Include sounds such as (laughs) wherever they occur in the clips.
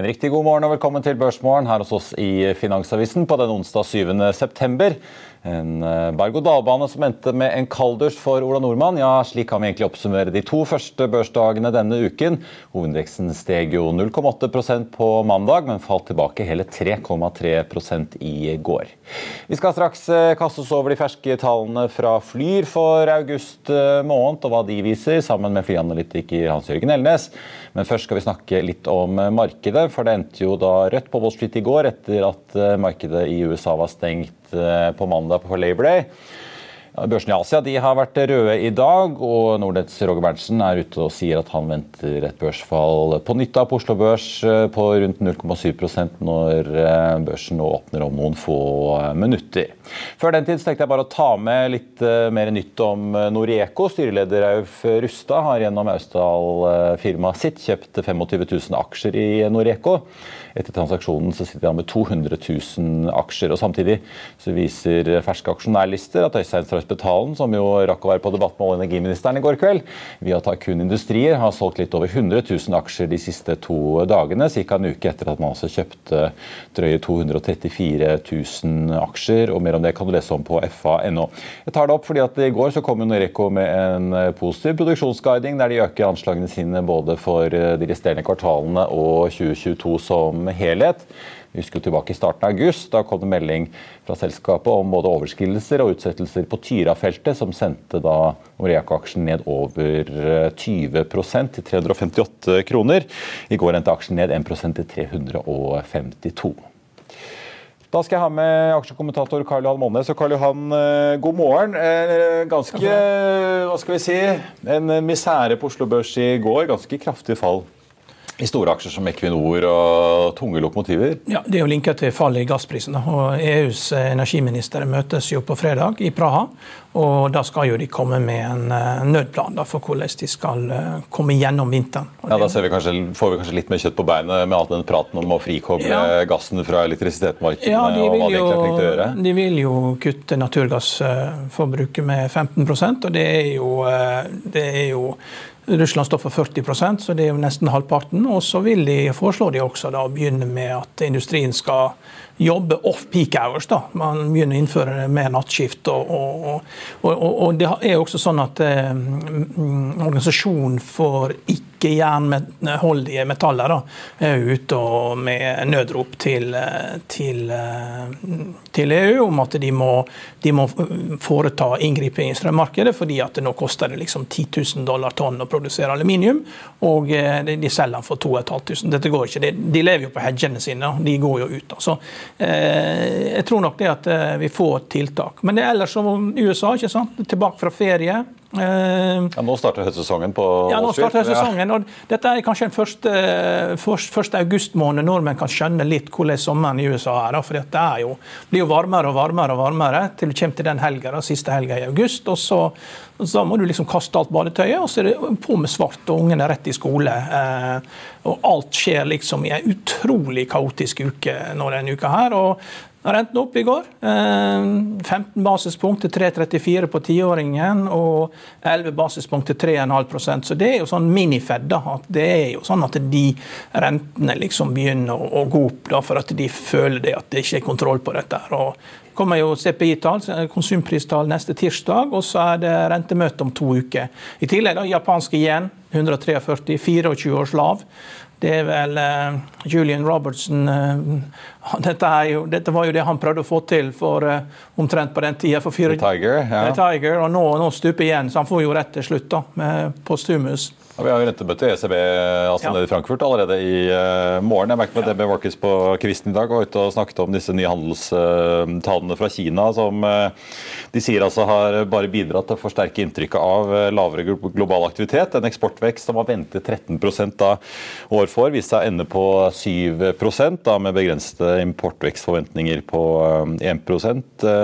En riktig god morgen og velkommen til Børsmorgen her hos oss i Finansavisen på den onsdag 7. september. En eh, berg-og-dal-bane som endte med en kalddusj for Ola Nordmann. Ja, slik kan vi egentlig oppsummere de to første børsdagene denne uken. Hovedindeksen steg jo 0,8% på mandag, men falt tilbake hele 3,3% i går. Vi skal straks eh, kaste oss over de ferske tallene fra Flyr for august eh, måned, og hva de viser, sammen med flyanalytiker Hans-Jørgen Elnes. Men først skal vi snakke litt om markedet, for det endte jo da rødt på Wall Street i går etter at markedet i USA var stengt Eh, på mandag på Labor Day. Børsene i Asia de har vært røde i dag, og Nordnetts Roger Berntsen er ute og sier at han venter et børsfall på nytt av på Oslo Børs eh, på rundt 0,7 når eh, børsen nå åpner om noen få minutter. Før den tid tenkte jeg bare å ta med litt mer nytt om Noreco. Styreleder Auf Rustad har gjennom Austdal-firmaet sitt kjøpt 25 000 aksjer i Noreco. Etter transaksjonen så sitter han med 200 000 aksjer. og Samtidig så viser ferske aksjonærlister at Øystein Strauss Betalen, som jo rakk å være på debatt med olje- og energiministeren i går kveld, via Takun Industrier har solgt litt over 100 000 aksjer de siste to dagene, ca. en uke etter at man altså kjøpte drøye 234 000 aksjer. og Mer om det kan du lese om på fa.no. Jeg tar det opp fordi at i går så kom Noreco med en positiv produksjonsguiding, der de øker anslagene sine både for de resterende kvartalene og 2022 som som helhet. Vi husker tilbake i starten av august. Da kom det melding fra selskapet om både overskridelser og utsettelser på Tyra-feltet, som sendte da Oreaco-aksjen ned over 20 eh, til 358 kroner. I går endte aksjen ned 1% til 352. Da skal jeg ha med aksjekommentator Karl Johan Månes. Og Karl Johan, eh, god morgen. Eh, ganske, hva skal vi si, en misere på Oslo Børs i går. Ganske kraftig fall i store aksjer som Equinor og tunge lokomotiver? Ja, Det er jo linket til fallet i gassprisen. og EUs energiministre møtes jo på fredag i Praha. og Da skal jo de komme med en eh, nødplan for hvordan de skal eh, komme gjennom vinteren. Ja, Da vi kanskje, får vi kanskje litt mer kjøtt på beinet med all den praten om å frikoble ja. gassen fra elektrisitetsmarkedene ja, de vil, jo? De vil jo kutte naturgassforbruket med 15% og det er jo, eh, det er jo Russland står for 40% så det er jo nesten halvparten. Og så vil de, foreslår de også da, å begynne med at industrien skal jobbe off peak hours. da. Man begynner å innføre mer nattskift. Og, og, og, og, det er også sånn at eh, Organisasjonen for ikke ikke-jernholdige metaller da, er ute med nødrop til, til, til, EU om at de må, de må foreta inngripen i strømmarkedet, fordi at nå koster det liksom 10 000 dollar tonn å produsere aluminium, og eh, de selger den for 2500. Dette går ikke. De, de, lever jo på hedgene sine, de går jo ut. Så, eh, jeg tror nok det at eh, vi får tiltak. Men det er ellers som USA, ikke sant? tilbake fra ferie. Uh, ja, nå starter høstsesongen på Ja, nå starter høstsesongen. og Dette er kanskje den første, første augustmåned nordmenn kan skjønne litt hvordan sommeren i USA er. For det jo, blir jo varmere og varmere og varmere til du kommer til den helga, siste helga i august. og så, så da må du liksom kaste alt badetøyet, og så er det på med svart, og ungene er rett i skole. Uh, og alt skjer liksom i en utrolig kaotisk uke nå denne uka her. og Renten opp i går. 15 eh, basispunkt til 3,34 på tiåringen og 11 basispunkt til 3,5% Så det er jo sånn mini-Fed. Det er jo sånn at de rentene liksom begynner å, gå opp da, for at de føler det at det ikke er kontroll på dette. Og kommer jo CPI-tall, konsumpristal neste tirsdag, og så er det rentemøte om to uker. I tillegg da, japanske igjen, 143, 24 års lav. Det er vel uh, Julian Robertson uh, (laughs) dette, jo, dette, var jo det han prøvde å få til for uh, omtrent på den tida. For fire, Tiger, ja. Tiger, og nå, nå stuper igjen, så han får jo rett til slutt da, med posthumus. Ja, vi har jo rentemøte i ECB altså ja. i Frankfurt allerede i uh, morgen. Jeg merket meg ja. DB Markets på kvisten i dag og ute og snakket om disse nye handelstallene fra Kina, som uh, de sier altså har bare bidratt til å forsterke inntrykket av uh, lavere global aktivitet. En eksportvekst som var ventet 13 da år for, viste seg å ende på 7 da med begrensede importvekstforventninger på 1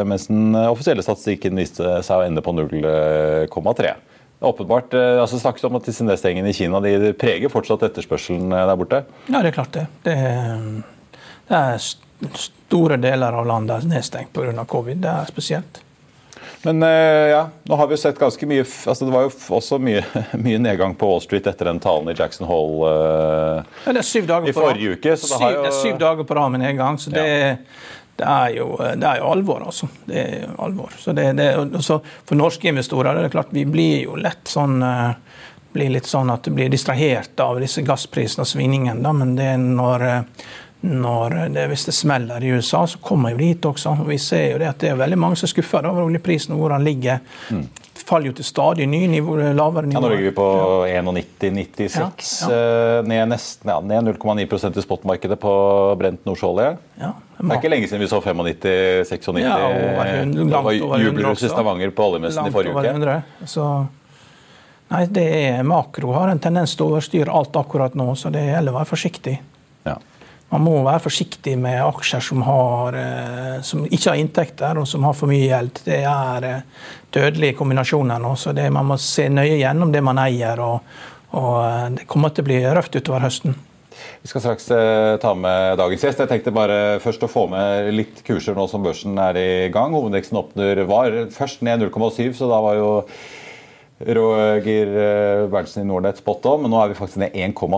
mens den offisielle statistikken viste seg å ende på 0,3 åpenbart eh, altså snakkes om at disse nedstengingene i Kina de preger fortsatt etterspørselen eh, der borte? Ja, det er klart det. Det er, det er store deler av landet nedstengt pga. covid. Det er spesielt. Men eh, ja, nå har vi jo sett ganske mye altså Det var jo også mye, (laughs) mye nedgang på Wall Street etter den talen i Jackson Hole uh, ja, i forrige uke. Så det, syv, jo... det er syv dager på rad med nedgang. så det, ja det er jo, det er jo alvor, altså. Det er alvor. Så det, det, for norske investorer det er klart vi blir jo lett sånn eh, blir litt sånn at du blir distrahert av disse gassprisene og svingningene. Men det er når, eh, når det, hvis det smeller i USA, så kommer jo de hit også. Og vi ser jo det at det er veldig mange som er skuffa over oljeprisen og hvor den ligger. Mm faller jo til stadig nye nivåer, lavere nivåer. Ja, nå ligger vi på 91,96, ja, ja. Eh, ned nesten ja, ned 0,9% i spotmarkedet på brent nordsjøolje. Ja, det er ikke lenge siden vi så 95-96. Ja, det var jubelrus i Stavanger på oljemessen i forrige uke. 100. Så, nei, det er makro har en tendens til å overstyre alt akkurat nå, så det gjelder å være forsiktig. Ja man må være forsiktig med aksjer som, har, eh, som, ikke har inntekter og som har for mye gjeld. Det er eh, dødelige kombinasjoner nå, så det, man må se nøye gjennom det man eier. Og, og, eh, det kommer til å bli røft utover høsten. Vi skal straks ta med dagens gjest. Jeg tenkte bare først å få med litt kurser nå som børsen er i gang. Hovedveksten åpner var først ned 0,7, så da var jo Roger eh, Berntsen i Nordnett spot on, men nå er vi faktisk ned 1,2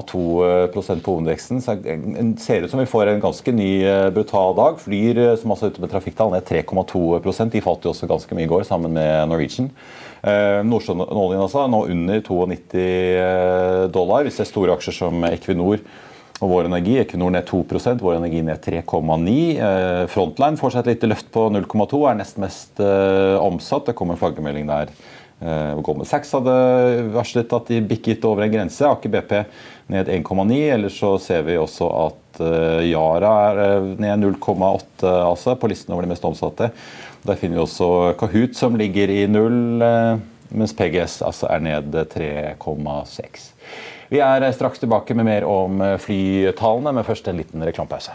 på hovedveksten. Så det ser ut som vi får en ganske ny, eh, brutal dag. Flyr, eh, som altså er ute med trafikktall, ned 3,2 De falt jo også ganske mye i går, sammen med Norwegian. Nordsjøoljen altså, nå under 92 dollar. Vi ser store aksjer som Equinor og Vår Energi. Equinor ned 2 Vår Energi ned 3,9 Frontline får seg et lite løft på 0,2, er nest mest omsatt. Det kommer en flaggermelding der Eh, Goldman Sachs hadde varslet at de bikket over en grense. Aker BP ned 1,9. Ellers så ser vi også at eh, Yara er eh, ned 0,8 altså, på listen over de mest omsatte. Der finner vi også Kahoot som ligger i null, mens PGS altså er ned 3,6. Vi er straks tilbake med mer om flytallene, men først en liten reklamepause.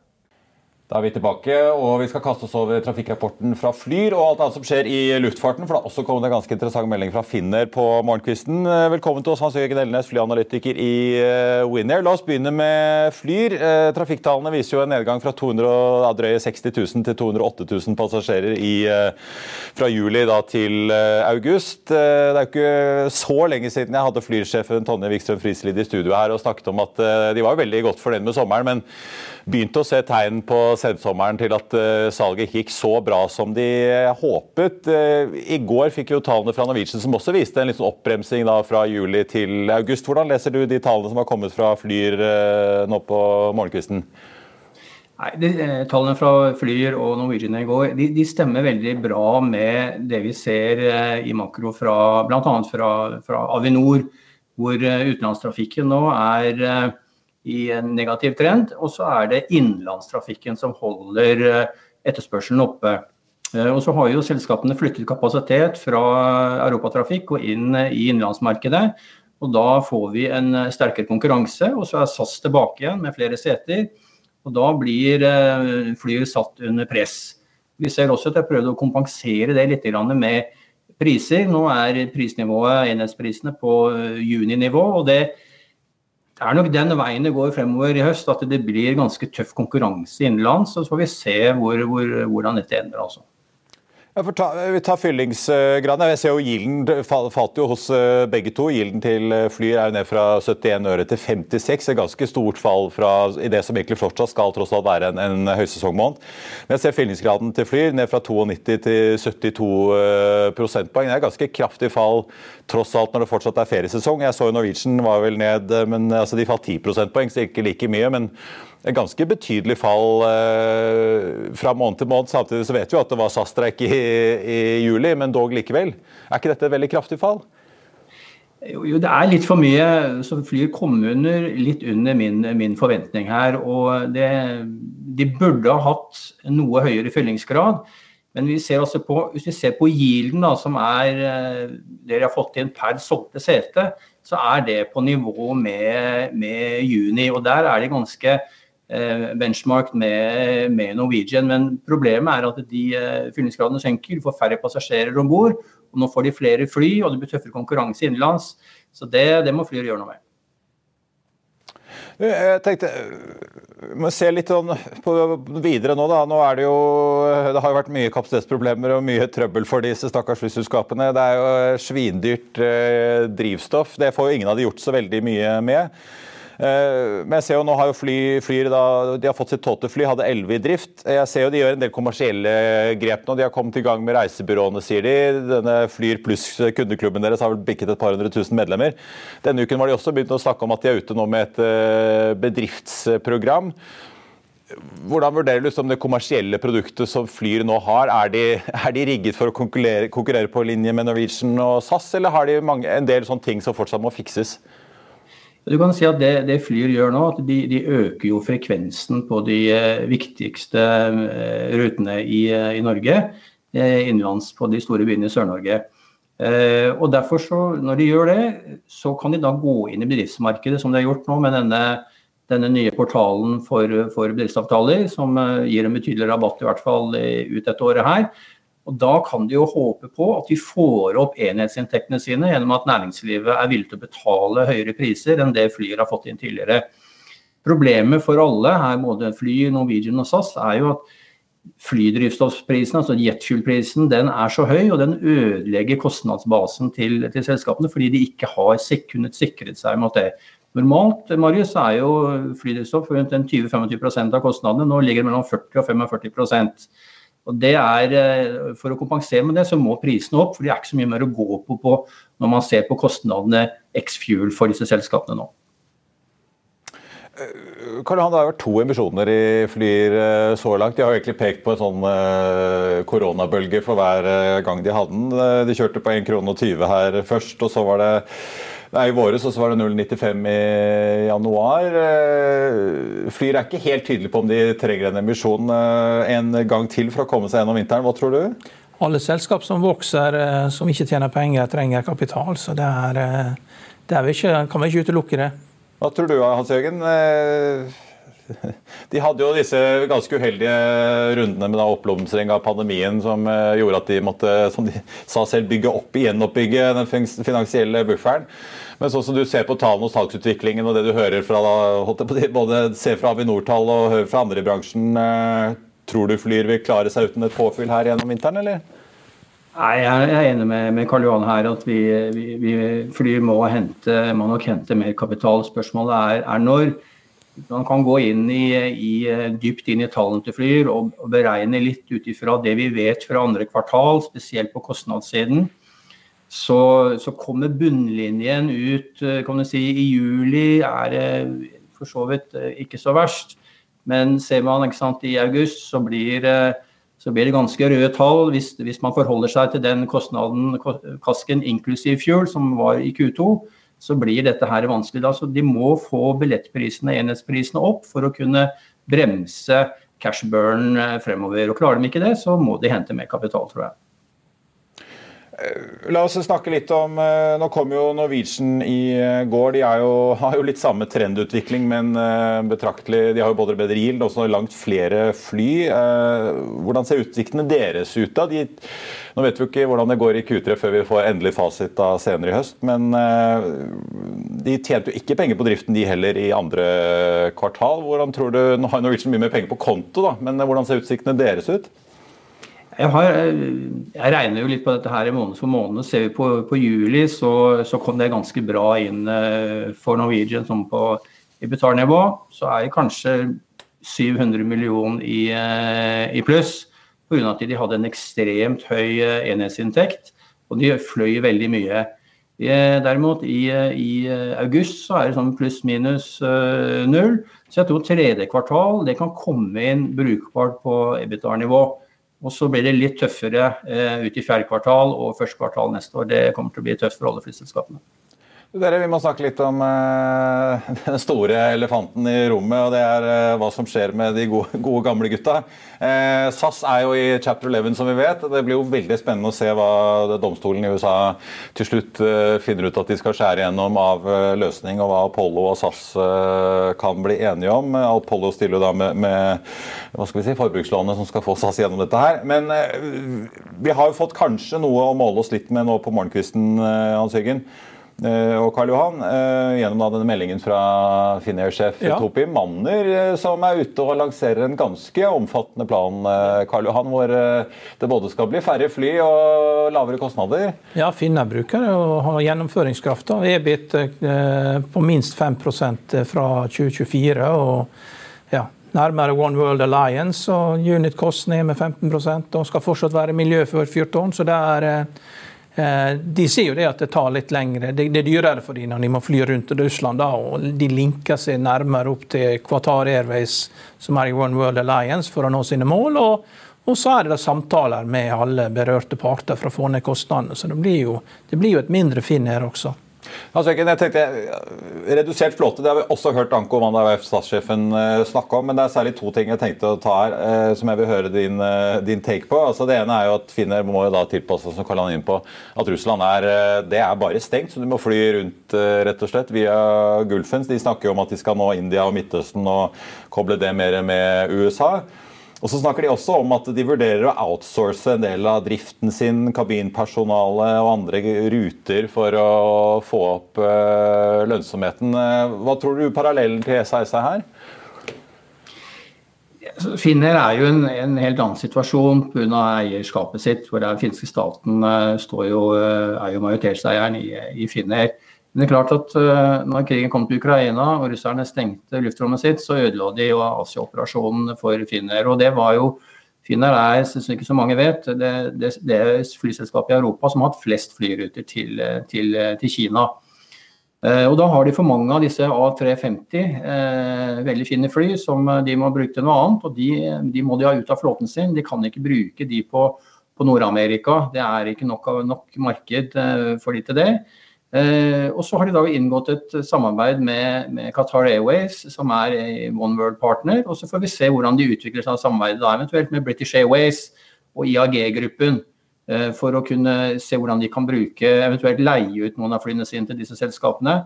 Da er vi tilbake, og vi skal kaste oss over trafikkrapporten fra Flyr og alt annet som skjer i luftfarten. For det har også kommet en ganske interessant melding fra Finner på morgenkvisten. Velkommen til oss, Hans Jørgen Elnes, flyanalytiker i Winair. Winner. La oss begynne med Flyr. Eh, trafikktallene viser jo en nedgang fra 200, drøye 60 000 til 208 000 passasjerer i, eh, fra juli da, til august. Det er jo ikke så lenge siden jeg hadde flyrsjefen Tonje Wikstrøm Frislid i studio her og snakket om at de var veldig godt fornøyd med sommeren. men begynte å se tegn på sensommeren til at uh, salget ikke gikk så bra som de håpet. Uh, I går fikk jo tallene fra Norwegian som også viste en liksom oppbremsing fra juli til august. Hvordan leser du de tallene som har kommet fra Flyr nå på morgenkvisten? Nei, de, Tallene fra Flyr og Norwegian i går de, de, stemmer veldig bra med det vi ser i makro fra bl.a. Fra, fra Avinor, hvor utenlandstrafikken nå er i en negativ trend. Og så er det innenlandstrafikken som holder eh, etterspørselen oppe. Og så har jo selskapene flyttet kapasitet fra europatrafikk og inn i innenlandsmarkedet. Og da får vi en sterkere konkurranse, og så er SAS tilbake igjen med flere seter. Og da blir flyet satt under press. Vi ser også at jeg prøvde å kompensere det litt med priser. Nå er prisnivået, enhetsprisene på juninivå. og det er nok den veien det går fremover i høst, at det blir ganske tøff konkurranse innenlands. Så får vi se hvor, hvor, hvordan dette ender. altså. Ja, ta, vi tar fyllingsgraden. Jeg ser jo Gilden falt jo hos eh, begge to. Gilden til eh, Flyr er jo ned fra 71 øre til 56. Et ganske stort fall fra, i det som egentlig fortsatt skal tross alt være en, en høysesongmåned. Men jeg ser fyllingsgraden til Flyr ned fra 92 til 72 eh, prosentpoeng. Det er et ganske kraftig fall tross alt når det fortsatt er feriesesong. Jeg så jo Norwegian var vel ned, men altså, de falt 10 prosentpoeng, så ikke like mye. men et ganske betydelig fall eh, fra måned til måned. Samtidig så vet vi at det var SAS-streik i, i, juli, men dog likevel. Er ikke dette et veldig kraftig fall? Jo, jo, det er litt for mye som flyr kommer under, litt under min, min forventning her. Og det, de burde ha hatt noe høyere fyllingsgrad. Men vi ser også på, hvis vi ser på yielden, da, som er eh, det de har fått inn per solgte sete, så er det på nivå med, med juni. Og der er de ganske Eh, benchmark med, med, Norwegian. Men problemet er at de eh, fyllingsgradene senker, du får færre passasjerer om bord. Og nå får de flere fly, og det blir tøffere konkurranse innenlands. Så det, det må Flyr gjøre noe med. Jeg tenkte, vi må se litt sånn på videre nå. da. Nå er Det jo, det har jo vært mye kapasitetsproblemer og mye trøbbel for disse stakkars flyselskapene. Det er jo svindyrt eh, drivstoff. Det får jo ingen av de gjort så veldig mye med. Eh, men jeg ser jo nå har jo fly, flyr da, de har fått sitt tolvte fly, hadde elleve i drift. Jeg ser jo de gjør en del kommersielle grep nå. De har kommet i gang med reisebyråene, sier de. Denne Flyr pluss kundeklubben deres har vel bikket et par hundre tusen medlemmer. Denne uken var de også begynt å snakke om at de er ute nå med et eh, bedriftsprogram. Hvordan vurderer du det kommersielle produktet som Flyr nå har? Er de, er de rigget for å konkurrere, konkurrere, på linje med Norwegian og SAS, eller har de mange, en del sånne ting som fortsatt må fikses? Du kan si at Det, det Flyr gjør nå, at de, de, øker jo frekvensen på de eh, viktigste eh, rutene i, eh, i Norge. Innenlands på de store byene i Sør-Norge. Og derfor så, Når de gjør det, så kan de da gå inn i bedriftsmarkedet, som de har gjort nå med denne, denne nye portalen for, for bedriftsavtaler, som gir en betydelig rabatt i hvert fall ut dette året her. Og Da kan de jo håpe på at de får opp enhetsinntektene sine gjennom at næringslivet er villig til å betale høyere priser enn det Flyr har fått inn tidligere. Problemet for alle, her både Fly, Norwegian og SAS, er jo at flydrivstoffprisen, altså jetfuel-prisen, den er så høy og den ødelegger kostnadsbasen til, til selskapene fordi de ikke har kunnet sikret seg mot det. Normalt Marius, er jo flydrivstoff rundt 20-25% av kostnadene. Nå ligger det mellom 40 og 45 og det er, eh, For å kompensere med det, så må prisene opp, for det er ikke så mye mer å gå på, på når man ser på kostnadene X-Fuel for disse selskapene nå. Eh, Karl Johan, Det har vært to emisjoner i Flyr eh, så langt. De har egentlig pekt på en sånn koronabølge for hver gang de hadde den. De kjørte på 1,20 kr her først, og så var det Nei, I våres var det 0,95 i januar. Eh, Flyr er ikke helt tydelig på om de trenger en emisjon eh, en gang til for å komme seg gjennom vinteren. Hva tror du? Alle selskap som vokser, eh, som ikke tjener penger, trenger kapital. Så det, er, det er vi ikke, kan vi ikke utelukke det. Hva tror du, Hans Jørgen? De hadde jo disse ganske uheldige rundene med oppblomstring av pandemien som gjorde at de måtte som de sa selv, bygge opp igjen oppbygge den finansielle bufferen. Men sånn som du ser på tallene og salgsutviklingen og det du hører fra både ser fra Avinor-tall og hører fra andre i bransjen, eh, tror du Flyr vil klare seg uten et påfyll her gjennom vinteren, eller? Nei, Jeg er enig med, med Karl Johan her at vi, vi, vi Flyr må, hente, må nok hente mer kapital. Spørsmålet er, er når. Man kan gå inn i, i, dypt inn i tallene til Flyr og, og beregne litt ut ifra det vi vet fra andre kvartal, spesielt på kostnadssiden så, så, kommer bunnlinjen ut eh, kan du si, i juli. er det for så vidt eh, ikke så verst. Men ser man sant, i august, så blir, så blir, det ganske røde tall hvis, hvis, man forholder seg til den kostnaden, kasken inklusiv fuel, som var i Q2. Så blir dette her vanskelig. Da. Så de må få billettprisene, enhetsprisene opp for å kunne bremse cash burn fremover. og Klarer de ikke det, så må de hente mer kapital, tror jeg. La oss snakke litt om eh, Nå kom jo Norwegian i eh, går. De jo, (laughs) har jo litt samme trendutvikling, men eh, betraktelig De har jo både bedre yield og langt flere fly. Hvordan ser utsiktene deres ut da? De, nå vet vi ikke hvordan det går i Q3 før vi får endelig fasit da senere i høst, men de tjente jo ikke penger på driften de heller i andre kvartal. Hvordan tror du, Nå har Norwegian mye mer penger på konto, da, men hvordan ser utsiktene deres ut? Jeg, har, jeg, regner jo litt på dette her i måned for måned. Ser vi på, på juli, så, så, kom det ganske bra inn uh, for Norwegian som på ibitar-nivå. Så er det kanskje 700 millioner i, uh, i pluss. Pga. at de hadde en ekstremt høy uh, enhetsinntekt, og de fløy veldig mye. Derimot i, i, august så er det sånn pluss-minus null. Så jeg tror tredje kvartal det kan komme inn brukbart på EBITDA-nivå. Og så blir det litt tøffere eh, ut i fjerde kvartal og første kvartal neste år. Det kommer til å bli tøft for alle flyselskapene. Dere, Vi må snakke litt om uh, (laughs) den store elefanten i rommet, og det er uh, hva som skjer med de gode, gode gamle gutta. Uh, SAS er jo i chapter 11, som vi vet. Det blir jo veldig spennende å se hva domstolen i USA til slutt finner ut at de skal skjære gjennom av løsning, og hva Apollo og SAS kan bli enige om. Apollo stiller jo da med, med hva skal vi si, forbrukslånet som skal få SAS gjennom dette her. Men vi har jo fått kanskje noe å måle oss litt med nå på morgenkvisten, Hans Jørgen. Eh, og Karl Johan, eh, gjennom denne meldingen fra Finnair-sjef ja. Topi Manner, eh, som er ute og lanserer en ganske omfattende plan Karl Johan, hvor det både skal bli færre fly og lavere kostnader? Ja, Finnair bruker og har gjennomføringskraft. EBIT på minst 5% fra 2024. og ja, nærmere One World Alliance, og unit cost ned med 15% og skal fortsatt være miljøført 14 Så det er de sier jo det at det tar litt lengre. Det, er dyrere for dem når de må fly rundt Russland. da, og De linker seg nærmere opp til Qatar Airways, som er i One World Alliance, for å nå sine mål. og, og så er det samtaler med alle berørte parter for å få ned kostnadene. Så det blir jo, det blir jo et mindre Finnair også. Altså, jeg tenkte, Redusert flåte det har vi også hørt Anko Wanda statssjefen eh, snakke om. Men det er særlig to ting jeg tenkte å ta her, eh, som jeg vil høre din, eh, din take på. Altså, det ene er jo at Finner må jo da tilpasse som Karl inn på, at Russland er, det er bare stengt. Så du må fly rundt rett og slett via Gulfen. De snakker jo om at de skal nå India og Midtøsten og koble det mer med USA. Og så snakker de også om at de vurderer å outsource en del av driften sin, kabinpersonale og andre ruter for å få opp uh, lønnsomheten. Eh, hva tror du parallellen til SAS er her? Finner er jo en, en helt annen situasjon pga. eierskapet sitt. hvor Den finske staten uh, jo, er jo majoritetseieren i, i Finner. Men det er klart at uh, når krigen kom til Ukraina og russerne stengte luftrommet sitt, så ødela de jo Asia-operasjonen for Finnair. Og det var jo Finnair er, som ikke så mange vet, det, det, det er flyselskapet i Europa som har hatt flest flyruter til, til, til Kina. Uh, og da har de for mange av disse A350, uh, eh, veldig fine fly, som de må bruke til noe annet. Og de, de, må de ha ut av flåten sin. De kan ikke bruke de på, på Nord-Amerika. Det er ikke nok, nok marked for de til det. Eh, og så har de da inngått et samarbeid med, med, Qatar Airways, som er One World Partner. Og så får vi se hvordan de utvikler seg samarbeidet da, eventuelt med British Airways og IAG-gruppen. Eh, for å kunne se hvordan de kan bruke, eventuelt leie ut noen av flyene sine til disse selskapene.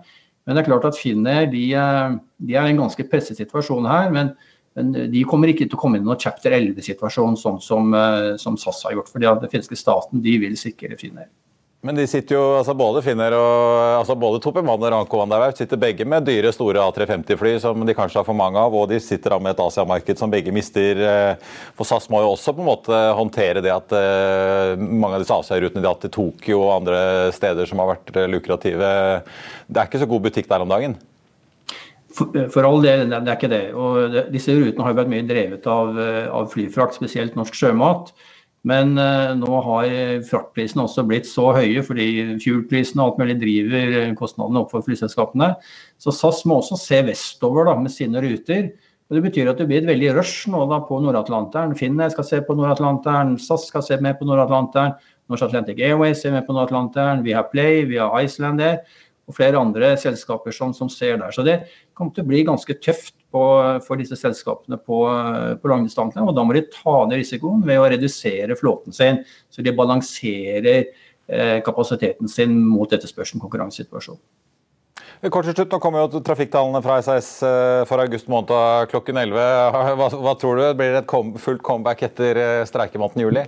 Men det er klart at Finner de, eh, de er i en ganske presset situasjon her. Men, men, de kommer ikke til å komme inn i noen chapter 11-situasjon, sånn som, som, SAS har gjort. For den finske staten de vil sikre Finner. Men de sitter jo, altså både Finner og altså både Topemann og Ranko Vanderwerf sitter begge med dyre, store A350-fly som de kanskje har for mange av, og de sitter da med et Asiamarked som begge mister. Eh, for SAS må jo også på en måte håndtere det at eh, mange av disse Asia-rutene de har hatt til Tokyo og andre steder som har vært eh, lukrative, det er ikke så god butikk der om dagen? For, for all del, det er ikke det. Og disse rutene har vært mye drevet av, av flyfrakt, spesielt norsk sjømat. Men uh, nå har fraktprisene også blitt så høye fordi fuelprisene og alt mulig driver eh, kostnadene opp for flyselskapene. Så SAS må også se vestover da, med sine ruter. Og det betyr at det blir et veldig rush nå da, på Nord-Atlanteren. Finnair skal se på Nord-Atlanteren, SAS skal se mer på Nord-Atlanteren. North Atlantic Airways ser mer på Nord-Atlanteren. Vi har Play, vi har Iceland der. Og flere andre selskaper som, som ser der. Så det kommer til å bli ganske tøft på, for disse selskapene på, på langdistanse. Og da må de ta ned risikoen ved å redusere flåten sin, så de balanserer eh, kapasiteten sin mot etterspørselen konkurransesituasjonen. Kort til slutt, Nå kommer jo trafikktallene fra SAS eh, for august måned klokken 11. (laughs) Hva, hva tror du? Blir det et kom, fullt comeback etter eh, streikemåneden juli?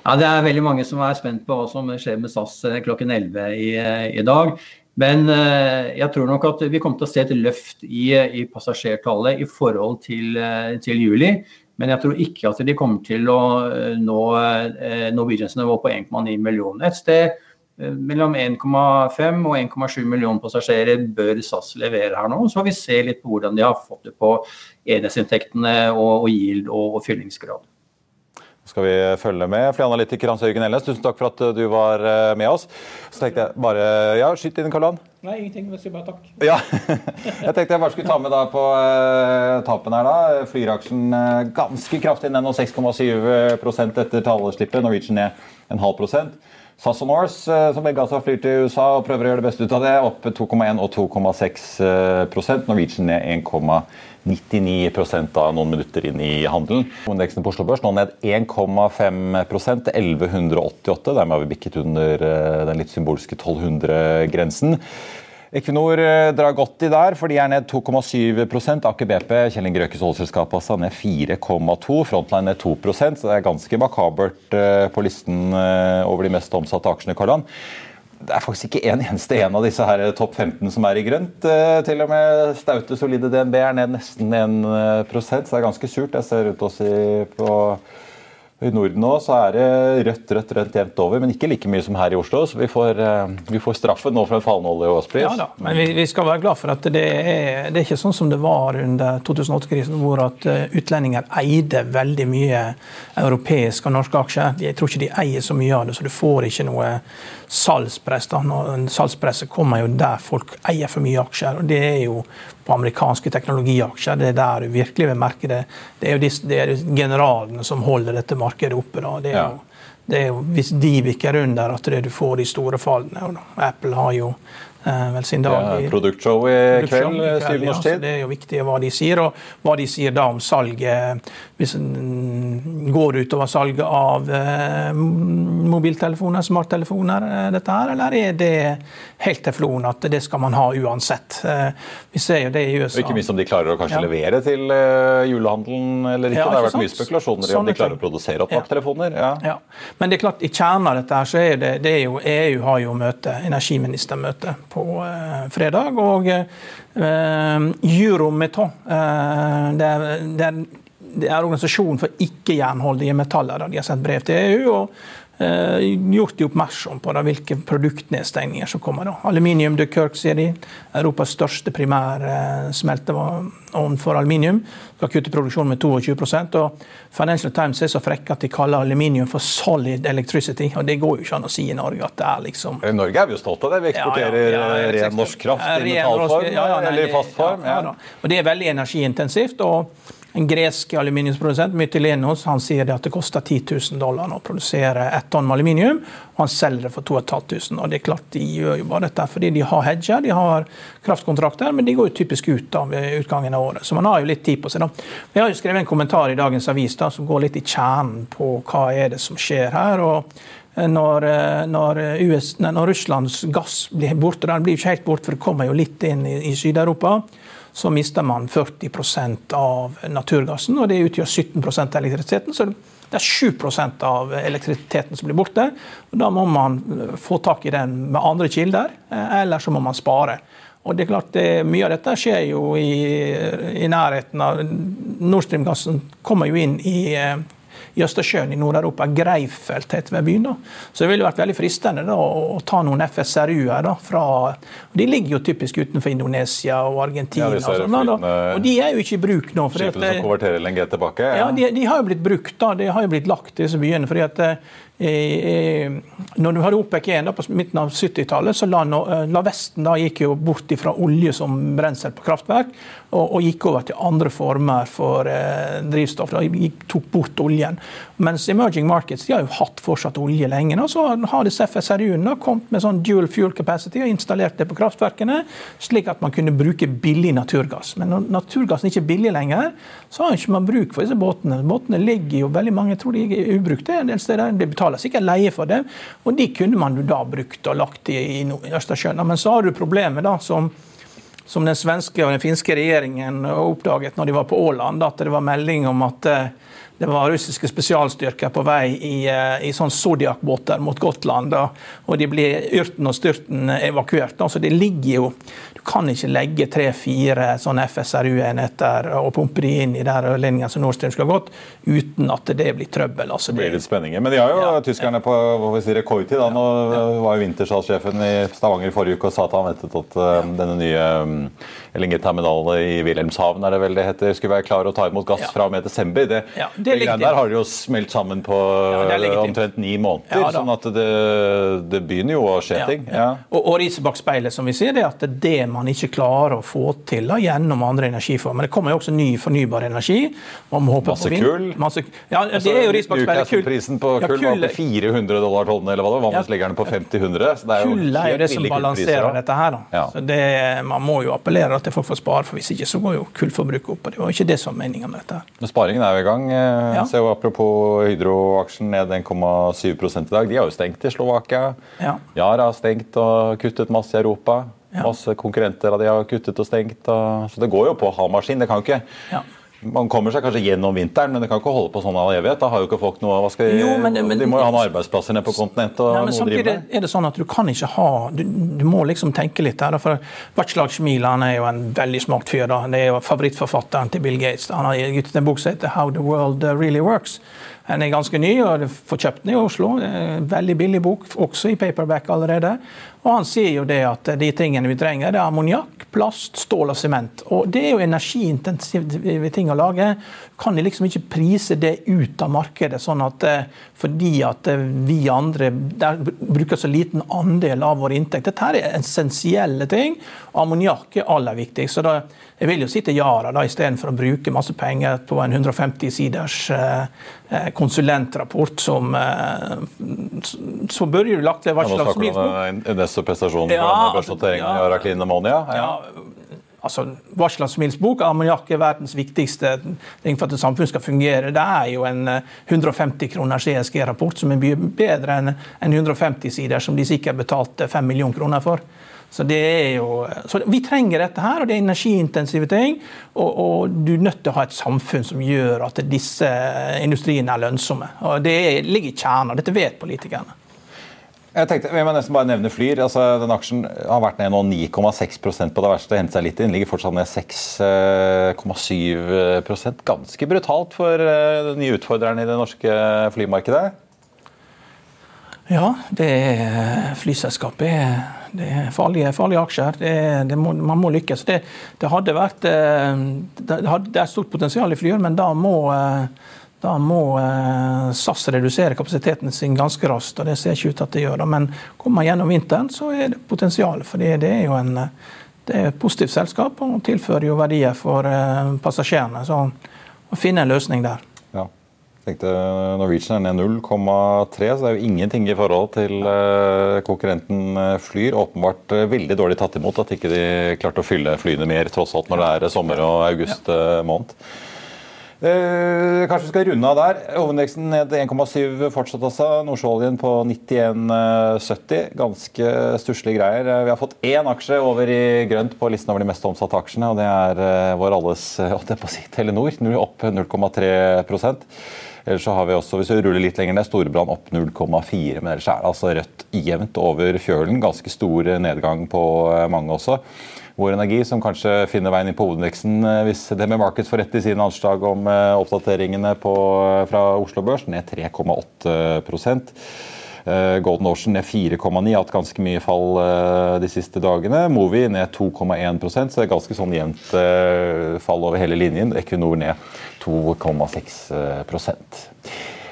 Ja, Det er veldig mange som er spent på hva som skjer med SAS klokken 11 i, i dag. Men eh, jeg tror nok at vi kommer til å se et løft i, i passasjertallet i forhold til, eh, til, juli. Men jeg tror ikke at de kommer til å eh, nå Norwegians nivå på 1,9 millioner. Et sted mellom 1,5 og 1,7 millioner passasjerer bør SAS levere her nå. Så får vi se litt på hvordan de har fått det på enhetsinntektene og, og yield og, og fyllingsgrad skal vi følge med. Flyanalytiker Hans Jørgen Elnes, tusen takk for at du var eh, med oss. Så tenkte jeg bare Ja, skyt inn, Karl Nei, ingenting. Jeg sier bare takk. (laughs) Ja, jeg tenkte jeg bare skulle ta med da på uh, tapen her, da. Flyraksjen uh, ganske kraftig ned nå, 6,7 etter tallslippet. Norwegian ned en halv prosent. SAS og Norse, uh, som begge altså flyr til USA og prøver å gjøre det beste ut av det, opp 2,1 og 2,6 Norwegian ned 1,9 99 av noen minutter inn i handelen. Indeksen på Oslo Børs nå ned 1,5 til 1188. Dermed har vi bikket under eh, den litt symbolske 1200-grensen. Equinor eh, drar godt i der, for de er ned 2,7 Aker BP, Kjell Inge Røkes oljeselskap, altså ned 4,2 Frontline ned 2% så det er ganske makabert eh, på listen over de mest omsatte aksjene. Karlan det er faktisk ikke en eneste en av disse her topp 15 som er i grønt. Eh, til og med staute, solide DNB er ned nesten 1% så det er ganske surt. Jeg ser rundt oss på i Norden nå er det rødt, rødt, rødt jevnt over, men ikke like mye som her i Oslo. Så vi får, eh, vi får straffen nå for en fallende olje- og gasspris. Ja da, men vi, vi, skal være glad for at det er, det er ikke sånn som det var under 2008-krisen, hvor at eh, utlendinger eide veldig mye europeiske og norske aksjer. Jeg tror ikke de eier så mye av det, så du får ikke noe salgspress. da. Salgspresset kommer jo der folk eier for mye aksjer. og det er jo på amerikanske teknologiaksjer. Det er der du virkelig vil merke det. Det er jo, de, det er generalene som holder dette markedet oppe. Da. Det er jo, det er jo hvis de viker under, at du får de store fallene. Apple har jo Eh, dag. Det er produktshow i kveld, syv norsk tid. Det er jo viktig hva de sier, og hva de sier da om salget. Hvis en går utover salget av eh, mobiltelefoner, smarttelefoner, eh, dette her, eller er det helt teflon at det skal man ha uansett? Vi ser jo det i USA. Og ikke minst om de klarer å kanskje ja. levere til julehandelen eller ikke. Ja, ikke det har vært mye spekulasjoner i om de klarer å produsere opp nok telefoner. Ja. ja. Men det er klart, i kjernen av dette her så er det, det er jo EU har jo møte, energiministermøte på eh, fredag. Og eh, Eurometon, eh, det, er, det, er, det er organisasjonen for ikke-jernholdige metaller. De har sendt brev til EU. og gjort de oppmerksom på da, hvilke produktnedstengninger som kommer. Da. Aluminium de Kirk, sier de. Europas største primærsmelteovn for aluminium. Skal kutte produksjonen med 22 og Financial Times er så frekke at de kaller aluminium for solid electricity. og Det går jo ikke an å si i Norge at det er liksom I Norge er vi jo stolte av det. Vi eksporterer ja, ja, ja, ren norsk kraft i metallform eller i fast form. Og Det er veldig energiintensivt. og en gresk aluminiumsprodusent, Mytilenos, han sier det at det koster 10 000 dollar å produsere ett tonn med aluminium. og Han selger det for 2500. og det er klart De gjør jo bare dette fordi de har hedger, de har kraftkontrakter, men de går jo typisk ut ved utgangen av året. Så man har jo litt tid på seg. da. Vi har jo skrevet en kommentar i dagens avis da, som går litt i kjernen på hva er det som skjer her. og når, når, US, når Russlands gass blir borte, den blir ikke helt borte, for det kommer jo litt inn i, i Syd-Europa så mister man 40% av naturgassen, og det utgjør 17% av elektrisiteten. Så det er 7% av elektrisiteten som blir borte. og Da må man få tak i den med andre kilder, eh, eller så må man spare. Og det er klart, det, Mye av dette skjer jo i, i nærheten av Nord Stream-gassen kommer jo inn i eh, i Østersjøen i Nord-Europa. Greifelt heter ved byen. da. Så det ville vært veldig fristende da, å ta noen FSRU-er. da, fra, De ligger jo typisk utenfor Indonesia og Argentina. Ja, og, sånn, da, og de er jo ikke i bruk nå. Skipene som konverterer LNG tilbake? Ja, ja de, de, har jo blitt brukt. da, De har jo blitt lagt, disse byene. fordi at når du hadde OPEC 1 på midten av 70-tallet, så la, la, Vesten da gikk jo bort fra olje som brensel på kraftverk, og, og, gikk over til andre former for eh, drivstoff. Da gikk, tok bort oljen. Mens emerging markets de har jo hatt fortsatt olje lenge. Nå, så har disse FSRU-ene kommet med sånn dual fuel capacity og installert det på kraftverkene, slik at man kunne bruke billig naturgass. Men når naturgassen ikke er billig lenger, så har man ikke bruk for disse båtene. Båtene ligger jo veldig mange, jeg tror de er ubrukte en del steder. De betaler sikkert leie for det, og de kunne man jo da brukt og lagt i, i Østersjøen. Men så har du problemet da, som som den svenske og den finske regjeringen oppdaget når de var på Åland, at det var melding om at eh, det var russiske spesialstyrker på vei i, eh, i sånn Zodiac-båter mot Gotland. Og de ble yrten og styrten evakuert. Så det ligger jo Du kan ikke legge tre-fire sånne FSRU-enheter og pumpe de inn i der ledningen som Nord Stream skulle ha gått, uten at det blir trøbbel. Altså, det blir litt spenninger. Men de har jo ja, tyskerne på hva si, rekordtid. Da. Nå ja, ja. var jo vintersalssjefen i Stavanger i forrige uke og sa at han ventet at uh, denne nye um, LNG-terminalen i Wilhelmshaven er det vel det heter, skulle være klar å ta imot gass fra og med desember. Det, ja, det der har de jo smelt sammen på ja, omtrent ni måneder. Sånn at det, det, begynner jo å skje ting. Og, og riset bak speilet som vi sier, det er at det det man ikke klarer å få til da, gjennom andre energiformer. Det kommer jo også ny fornybar energi. Masse kull. Masse, ja, det er jo ris bak speilet. Prisen på kull, var på 400 dollar tonnen, eller hva det var. Vanligvis ligger den på 50-100. Kull er jo det som balanserer dette her. Da. Så det, man må jo appellere til folk får spare, for hvis ikke så går jo kullforbruket opp. og Det var ikke det som var meningen med dette. Men Sparingen er jo i gang. Eh, ja. Så apropos Hydro-aksjen ned 1,7 i dag. De har jo stengt i Slovakia. Ja. Yara har stengt og kuttet masse i Europa. Ja. Masse konkurrenter de har kuttet og stengt. Og... så det går jo på halv maskin. Det kan jo ikke ja. Man kommer seg kanskje gjennom vinteren, men det kan ikke holde på sånn all evighet. Da har jo ikke folk noe, de, jo, men, men, de må jo ha noen arbeidsplasser nede på kontinentet. og ja, men Samtidig er det sånn at du kan ikke ha Du, du må liksom tenke litt der. for Václav Schmiel er jo en veldig smart fyr. da, Det er jo favorittforfatteren til Bill Gates. Han har gitt ut en bok som heter 'How the World Really Works'. Den er ganske ny, og du får kjøpt den i Oslo. Veldig billig bok, også i paperback allerede. Og Han sier jo det at de tingene vi trenger, det er ammoniakk, plast, stål og sement. Og Det er jo energiintensive ting å lage. Kan de liksom ikke prise det ut av markedet, sånn at eh, fordi at eh, vi andre bruker så liten andel av vår inntekt. Dette er essensielle ting. Ammoniakk er aller viktigst. Så da, jeg vil jo si til Yara istedenfor å bruke masse penger på en 150 siders eh, konsulentrapport som Så bør du lagt til hva slags Invest og prestasjon ja, på børsnoteringen ja, i Araklin Ammonia? Ja. ja altså, bok, 'Ammoniakk er verdens viktigste ting for at et samfunn skal fungere', det er jo en 150 eh, kroners ESG-rapport som er mye bedre enn 150 sider som de sikkert betalte 5 millioner kroner for. Så, jo, så Vi trenger dette her, og det er energiintensive ting. Og, og, du er nødt til å ha et samfunn som gjør at disse industriene er lønnsomme. Og Det ligger i kjernen. Dette vet politikerne. Jeg tenkte, jeg må nesten bare nevne Flyr. altså den Aksjen har vært ned nå 9,6% på det verste. Hentet seg litt inn. Ligger fortsatt ned 6,7% Ganske brutalt for de den nye utfordrerne i det norske flymarkedet? Ja, det er flyselskapet. Det er farlige, farlige aksjer. Det, det må, man må lykkes. Det, det hadde vært eh, det, hadde, er stort potensial i flyer, men da må eh, da må eh, SAS redusere kapasiteten sin ganske raskt, og det ser ikke ut til at det gjør. det. Men kommer man gjennom vinteren, så er det potensial. For det er jo en, det er et positivt selskap og tilfører jo verdier for passasjerene. Så å finne en løsning der. Tenkte Norwegian er ned 0,3, så det er jo ingenting i forhold til eh, konkurrenten Flyr. Åpenbart veldig dårlig tatt imot at ikke de klarte å fylle flyene mer, tross alt når det er sommer og august måned. Eh, kanskje vi skal runde av der. Hovedindeksen ned 1,7 fortsatt altså. Nordsjøoljen på 91,70. Ganske stusslige greier. Eh, vi har fått én aksje over i grønt på listen over de mest omsatte aksjene, og det er eh, vår alles holdt jeg på å si, Telenor. Opp 0,3 Ellers så har vi også, hvis vi ruller litt lenger ned, Storebrand opp 0,4. Men ellers er det altså rødt jevnt over fjølen. Ganske stor nedgang på mange også. Vår Energi, som kanskje finner veien inn på hovedindeksen eh, hvis det med Markets får rett i sine anslag om eh, oppdateringene på, eh, fra Oslo Børs, ned 3,8 Golden Ocean ned 4,9, hatt ganske mye fall de siste dagene. Movi ned 2,1 så det er ganske sånn jevnt fall over hele linjen. Equinor ned 2,6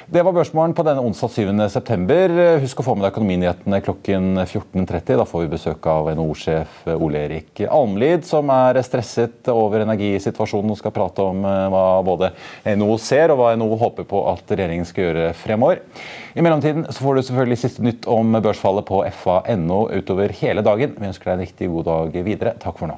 Det var børsmålen på denne onsdag 7.9. Husk å få med deg økonominyhetene klokken 14.30. Da får vi besøk av NHO-sjef Ole Erik Almlid, som er stresset over energisituasjonen og skal prate om eh, hva både NHO ser og hva NHO håper på at regjeringen skal gjøre fremover. I mellomtiden så får du selvfølgelig siste nytt om børsfallet på fa.no utover hele dagen. Vi ønsker deg en riktig god dag videre. Takk for nå.